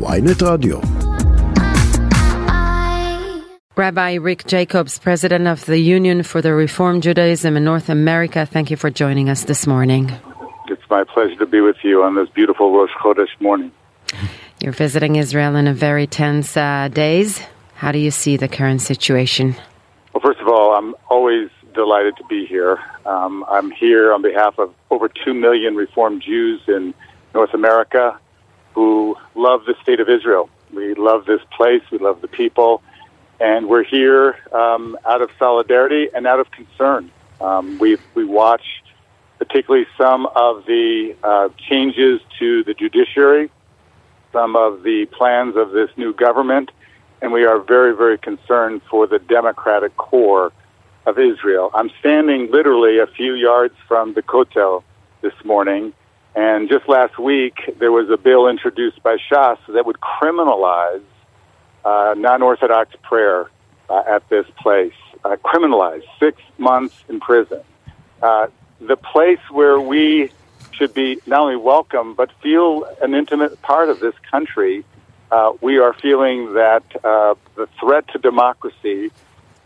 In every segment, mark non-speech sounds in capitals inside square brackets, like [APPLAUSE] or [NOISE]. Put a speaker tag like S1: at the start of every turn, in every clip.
S1: ויינט רדיו.
S2: Rabbi Rick Jacobs, President of the Union for the Reform Judaism in North America, thank you for joining us this morning.
S3: It's my pleasure to be with you on this beautiful Rosh Chodesh morning.
S2: You're visiting Israel in a very tense uh, days. How do you see the current situation?
S3: Well, first of all, I'm always delighted to be here. Um, I'm here on behalf of over 2 million Reformed Jews in North America who love the state of Israel. We love this place, we love the people, and we're here um, out of solidarity and out of concern. Um, we we watch particularly some of the uh, changes to the judiciary, some of the plans of this new government, and we are very, very concerned for the democratic core of Israel. I'm standing literally a few yards from the Kotel this morning, and just last week there was a bill introduced by Shas that would criminalize uh, non-Orthodox prayer uh, at this place, uh, six months in prison. Uh, the place where we should be not only welcome but feel an intimate part of this country. Uh, we are feeling that uh, the threat to democracy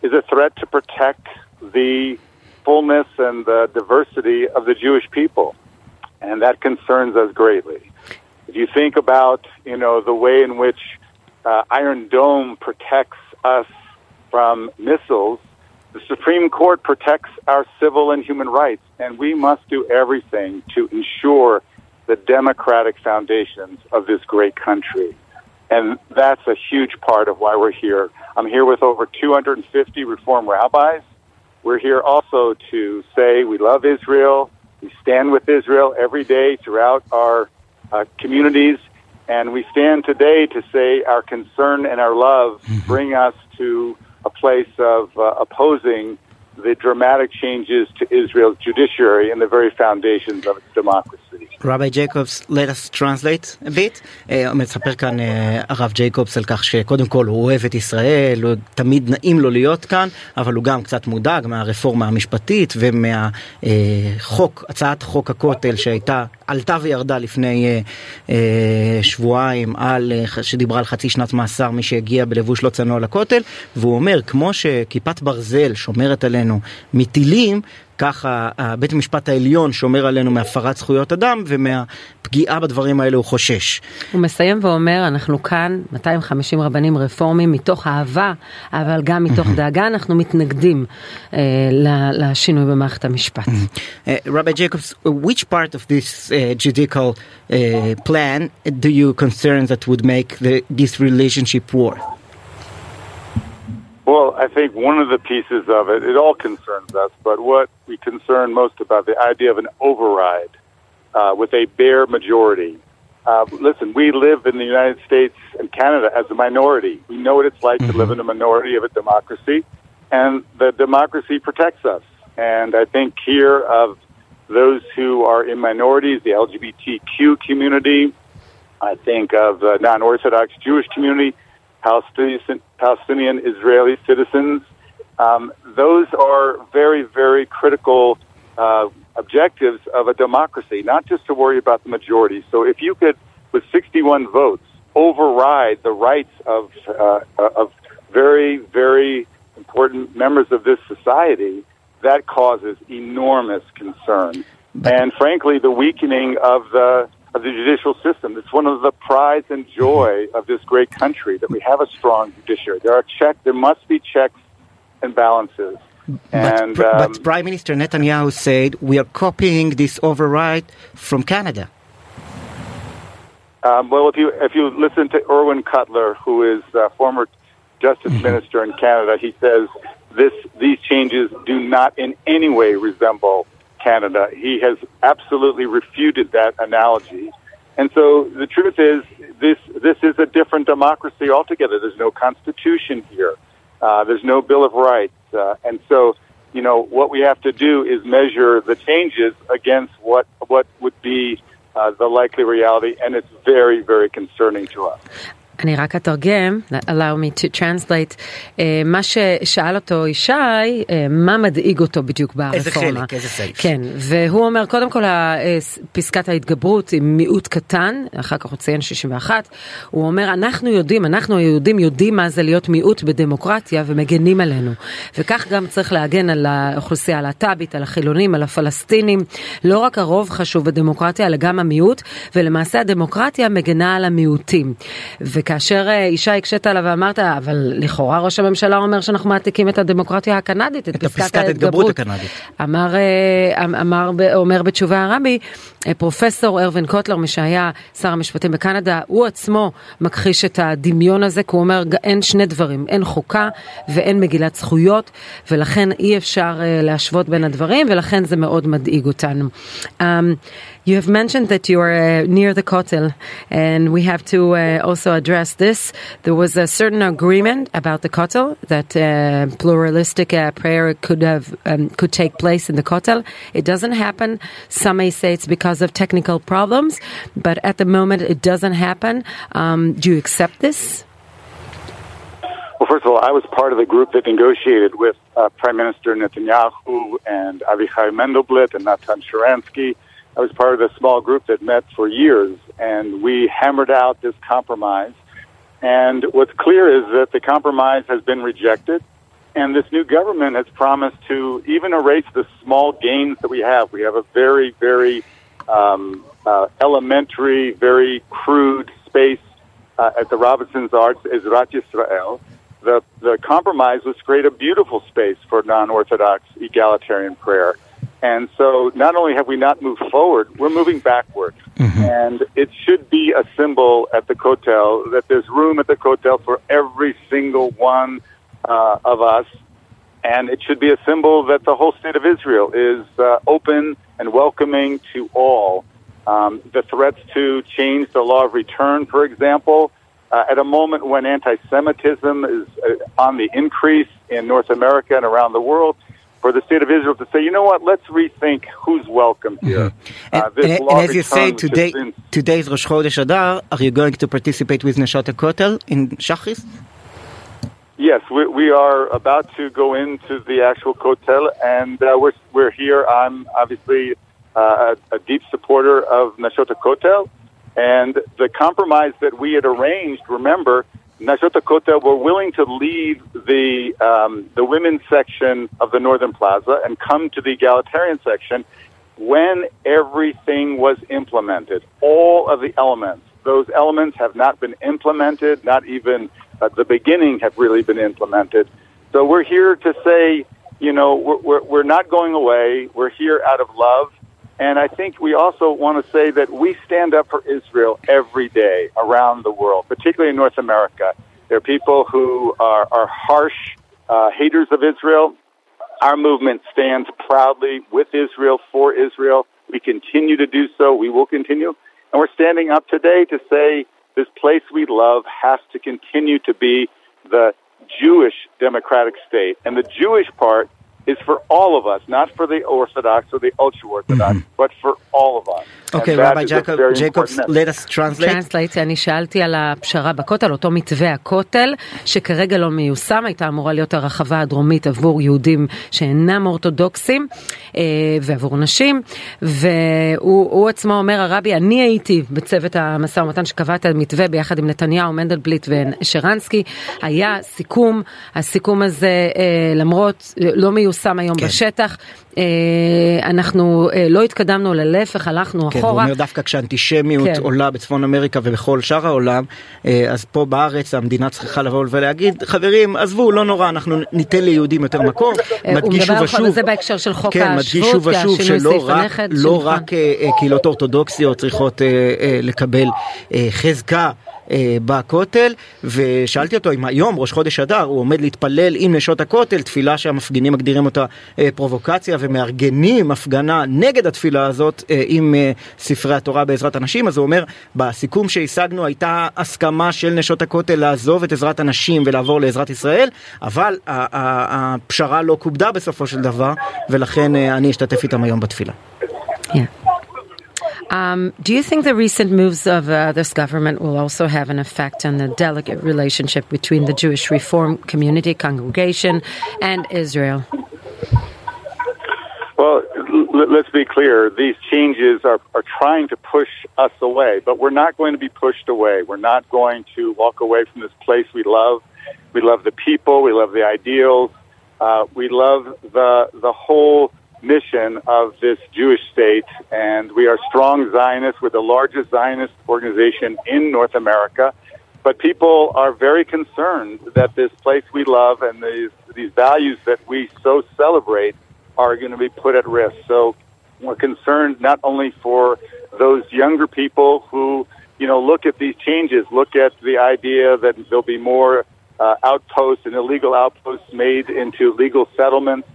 S3: is a threat to protect the fullness and the diversity of the Jewish people, and that concerns us greatly. If you think about, you know, the way in which uh, Iron Dome protects us from missiles, the Supreme Court protects our civil and human rights, and we must do everything to ensure the democratic foundations of this great country. And that's a huge part of why we're here. I'm here with over 250 Reform rabbis. We're here also to say we love Israel. We stand with Israel every day throughout our uh, communities. And we stand today to say our concern and our love bring us to a place of uh, opposing the dramatic changes to Israel's judiciary and the very foundations of its democracy.
S4: רבי ג'ייקובס, let us translate a bit. Uh, מספר כאן uh, הרב ג'ייקובס על כך שקודם כל הוא אוהב את ישראל, הוא תמיד נעים לו להיות כאן, אבל הוא גם קצת מודאג מהרפורמה המשפטית ומהחוק, הצעת חוק הכותל שהייתה, עלתה וירדה לפני uh, שבועיים, על, שדיברה על חצי שנת מאסר מי שהגיע בלבוש לא צנוע לכותל, והוא אומר, כמו שכיפת ברזל שומרת עלינו מטילים, ככה בית המשפט העליון שומר עלינו מהפרת זכויות אדם ומהפגיעה בדברים האלה הוא חושש.
S2: הוא מסיים ואומר, אנחנו כאן 250 רבנים רפורמים מתוך אהבה, אבל גם מתוך דאגה, אנחנו מתנגדים uh, לשינוי במערכת המשפט.
S4: רבי ג'ייקובס, which part of this uh, judicial uh, plan do you concern that would make the, this relationship work?
S3: Well, I think one of the pieces of it, it all concerns us, but what we concern most about the idea of an override uh, with a bare majority. Uh, listen, we live in the United States and Canada as a minority. We know what it's like mm-hmm. to live in a minority of a democracy, and the democracy protects us. And I think here of those who are in minorities, the LGBTQ community, I think of the non Orthodox Jewish community, Palestinian, Palestinian Israeli citizens. Um, those are very, very critical uh, objectives of a democracy, not just to worry about the majority. So if you could, with 61 votes, override the rights of, uh, of very, very important members of this society, that causes enormous concern. And frankly, the weakening of the of the judicial system. It's one of the prides and joy of this great country that we have a strong judiciary. There are check. There must be checks and balances. And,
S4: but,
S3: um,
S4: but Prime Minister Netanyahu said we are copying this override from Canada.
S3: Um, well, if you if you listen to Irwin Cotler, who is a former Justice Minister in Canada, he says this these changes do not in any way resemble Canada. He has absolutely refuted that analogy. And so the truth is, this this is a different democracy altogether. There's no constitution here. Uh, there's no Bill of Rights, uh, and so you know what we have to do is measure the changes against what what would be uh, the likely reality, and it's very very concerning to us.
S2: אני רק אתרגם, allow me to translate, uh, מה ששאל אותו ישי, uh, מה מדאיג אותו בדיוק ברפורמה.
S4: איזה חלק, איזה סעיף.
S2: כן, והוא אומר, קודם כל פסקת ההתגברות עם מיעוט קטן, אחר כך הוא ציין 61, הוא אומר, אנחנו יודעים, אנחנו היהודים יודעים מה זה להיות מיעוט בדמוקרטיה ומגנים עלינו. וכך גם צריך להגן על האוכלוסייה הלהט"בית, על החילונים, על הפלסטינים. לא רק הרוב חשוב בדמוקרטיה, אלא גם המיעוט, ולמעשה הדמוקרטיה מגנה על המיעוטים. וכאשר ישי הקשית עליו ואמרת, אבל לכאורה ראש הממשלה אומר שאנחנו מעתיקים את הדמוקרטיה הקנדית, את,
S4: את פסקת ההתגברות הקנדית.
S2: אמר, אמר, אומר בתשובה הרבי, פרופסור ארווין קוטלר, מי שהיה שר המשפטים בקנדה, הוא עצמו מכחיש את הדמיון הזה, כי הוא אומר, אין שני דברים, אין חוקה ואין מגילת זכויות, ולכן אי אפשר להשוות בין הדברים, ולכן זה מאוד מדאיג אותנו. Um, You have mentioned that you are uh, near the Kotel, and we have to uh, also address this. There was a certain agreement about the Kotel that uh, pluralistic prayer could have um, could take place in the Kotel. It doesn't happen. Some may say it's because of technical problems, but at the moment it doesn't happen. Um, do you accept this?
S3: Well, first of all, I was part of the group that negotiated with uh, Prime Minister Netanyahu and Avichai Mendelblit and Natan Sharansky I was part of a small group that met for years, and we hammered out this compromise. And what's clear is that the compromise has been rejected, and this new government has promised to even erase the small gains that we have. We have a very, very um, uh, elementary, very crude space uh, at the Robinson's Arch, Ezrat Yisrael. The, the compromise was to create a beautiful space for non Orthodox egalitarian prayer. And so not only have we not moved forward, we're moving backward. Mm-hmm. And it should be a symbol at the Kotel that there's room at the Kotel for every single one uh, of us. And it should be a symbol that the whole state of Israel is uh, open and welcoming to all. Um, the threats to change the law of return, for example, uh, at a moment when anti Semitism is uh, on the increase in North America and around the world, for the state of Israel to say, you know what, let's rethink who's welcome here.
S4: Mm-hmm. Uh, and, and, and as you say, today, been... today's Rosh Chodesh Adar, are you going to participate with Neshot Kotel in Shachris?
S3: Yes, we, we, are about to go into the actual Kotel, and uh, we're, we're here. I'm obviously uh, a, a, deep supporter of Neshot Kotel, and the compromise that we had arranged, remember, Neshot HaKotel were willing to leave the um, the women's section of the Northern Plaza and come to the egalitarian section when everything was implemented. All of the elements, those elements have not been implemented. Not even at the beginning have really been implemented. So we're here to say, you know, we're, we're, we're not going away. We're here out of love. And I think we also want to say that we stand up for Israel every day around the world, particularly in North America. There are people who are, are harsh uh, haters of Israel. Our movement stands proudly with Israel, for Israel. We continue to do so. We will continue. And we're standing up today to say this place we love has to continue to be the Jewish democratic state. And the Jewish part is for all of us, not for the Orthodox or the ultra Orthodox, mm-hmm. but for all of us.
S4: Okay, Rabbi Jacob, Jacobs, let us translate.
S2: Translate, אני שאלתי על הפשרה בכותל, אותו מתווה הכותל, שכרגע לא מיושם, הייתה אמורה להיות הרחבה הדרומית עבור יהודים שאינם אורתודוקסים אה, ועבור נשים, והוא עצמו אומר, הרבי, אני הייתי בצוות המשא ומתן שקבע את המתווה ביחד עם נתניהו, מנדלבליט ושרנסקי, היה סיכום, הסיכום הזה אה, למרות לא מיושם, מיושם היום כן. בשטח. אנחנו לא התקדמנו ללהפך, הלכנו
S4: כן,
S2: אחורה.
S4: הוא אומר דווקא כשאנטישמיות כן. עולה בצפון אמריקה ובכל שאר העולם, אז פה בארץ המדינה צריכה לבוא ולהגיד, חברים, עזבו, לא נורא, אנחנו ניתן ליהודים יותר מקום.
S2: מדגיש שוב ושוב, זה בהקשר של חוק
S4: כן, מדגיש שוב ושוב שלא רק, לא רק קהילות אורתודוקסיות צריכות לקבל חזקה. בכותל ושאלתי אותו אם היום ראש חודש אדר הוא עומד להתפלל עם נשות הכותל תפילה שהמפגינים מגדירים אותה פרובוקציה ומארגנים הפגנה נגד התפילה הזאת עם ספרי התורה בעזרת הנשים אז הוא אומר בסיכום שהשגנו הייתה הסכמה של נשות הכותל לעזוב את עזרת הנשים ולעבור לעזרת ישראל אבל הפשרה לא כובדה בסופו של דבר ולכן אני אשתתף איתם היום בתפילה.
S2: Yeah. Um, do you think the recent moves of uh, this government will also have an effect on the delicate relationship between the Jewish Reform community, congregation, and Israel?
S3: Well, let's be clear. These changes are, are trying to push us away, but we're not going to be pushed away. We're not going to walk away from this place we love. We love the people. We love the ideals. Uh, we love the the whole mission of this Jewish state, and we are strong Zionists. We're the largest Zionist organization in North America. But people are very concerned that this place we love and these these values that we so celebrate are going to be put at risk. So we're concerned not only for those younger people who, you know, look at these changes, look at the idea that there'll be more uh, outposts and illegal outposts made into legal settlements.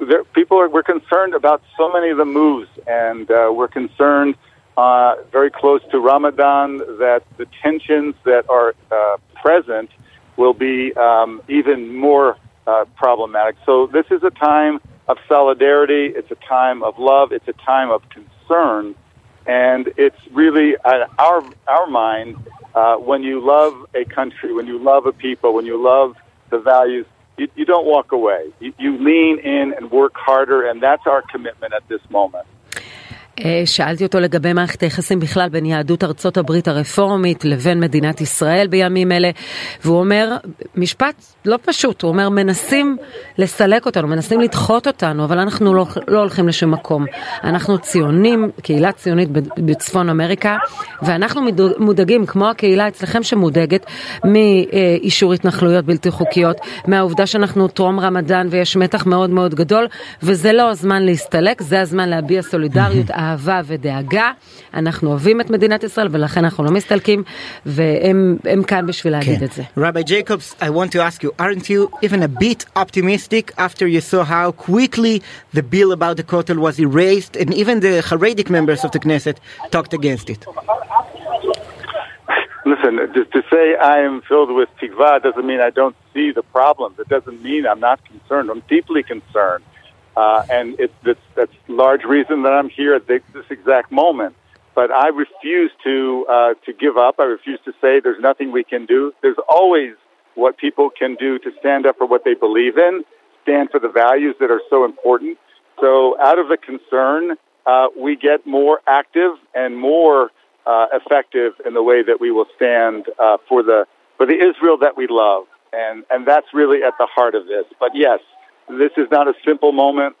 S3: There, people are, we're concerned about so many of the moves, and uh, we're concerned uh, very close to Ramadan that the tensions that are uh, present will be um, even more uh, problematic. So this is a time of solidarity. It's a time of love. It's a time of concern, and it's really uh, our our mind uh, when you love a country, when you love a people, when you love the values. You, you don't walk away. You, you lean in and work harder, and that's our commitment at this moment.
S2: אה, שאלתי אותו לגבי מערכת היחסים בכלל בין יהדות ארצות הברית הרפורמית לבין מדינת ישראל בימים אלה, והוא אומר משפט לא פשוט, הוא אומר מנסים לסלק אותנו, מנסים לדחות אותנו, אבל אנחנו לא, לא הולכים לשום מקום. אנחנו ציונים, קהילה ציונית בצפון אמריקה, ואנחנו מודאגים, כמו הקהילה אצלכם שמודאגת, מאישור התנחלויות בלתי חוקיות, מהעובדה שאנחנו טרום רמדאן ויש מתח מאוד מאוד גדול, וזה לא הזמן להסתלק, זה הזמן להביע סולידריות. [LAUGHS] אהבה ודאגה. אנחנו אוהבים את מדינת ישראל ולכן אנחנו לא מסתלקים, והם כאן בשביל להגיד את זה.
S4: Rabbi Jacobs, I want to ask you, aren't you even a bit optimistic after you saw how quickly the bill about the Kotel was erased and even the Haredic members of the Knesset talked against it?
S3: Listen, to say I am filled with tikva doesn't mean I don't see the problems. It doesn't mean I'm not concerned. I'm deeply concerned. Uh, and it's, it's, that's large reason that I'm here at this, this exact moment. But I refuse to uh, to give up. I refuse to say there's nothing we can do. There's always what people can do to stand up for what they believe in, stand for the values that are so important. So, out of the concern, uh, we get more active and more uh, effective in the way that we will stand uh, for the for the Israel that we love, and and that's really at the heart of this. But yes, this is not a simple moment,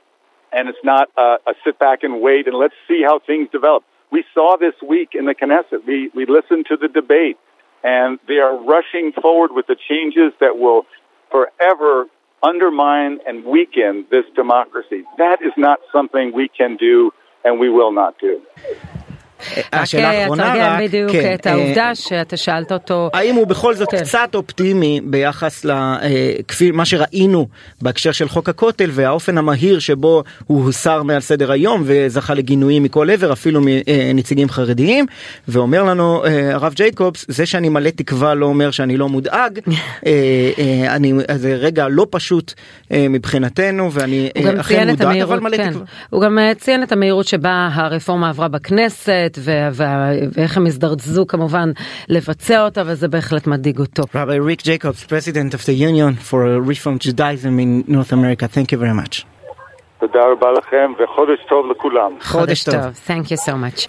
S3: and it's not a, a sit back and wait and let's see how things develop. We saw this week in the Knesset. We, we listened to the debate, and they are rushing forward with the changes that will forever undermine and weaken this democracy. That is not something we can do and we will not do.
S2: השאלה האחרונה רק, בדיוק כן, את העובדה שאתה שאלת אותו,
S4: האם הוא בכל זאת כן. קצת אופטימי ביחס לכפי מה שראינו בהקשר של חוק הכותל והאופן המהיר שבו הוא הוסר מעל סדר היום וזכה לגינויים מכל עבר אפילו מנציגים חרדיים ואומר לנו הרב ג'ייקובס זה שאני מלא תקווה לא אומר שאני לא מודאג [LAUGHS] אני זה רגע לא פשוט מבחינתנו ואני אכן מודאג אבל מלא
S2: כן.
S4: תקווה.
S2: הוא גם ציין את המהירות שבה הרפורמה עברה בכנסת. ואיך הם הזדרזו כמובן לבצע אותה וזה בהחלט מדאיג אותו.
S4: Rabbi Rick Jacobs, President of the Union for Reform Judaism in North America, thank you very much.
S3: תודה רבה לכם וחודש טוב לכולם.
S2: חודש טוב. Thank you so much.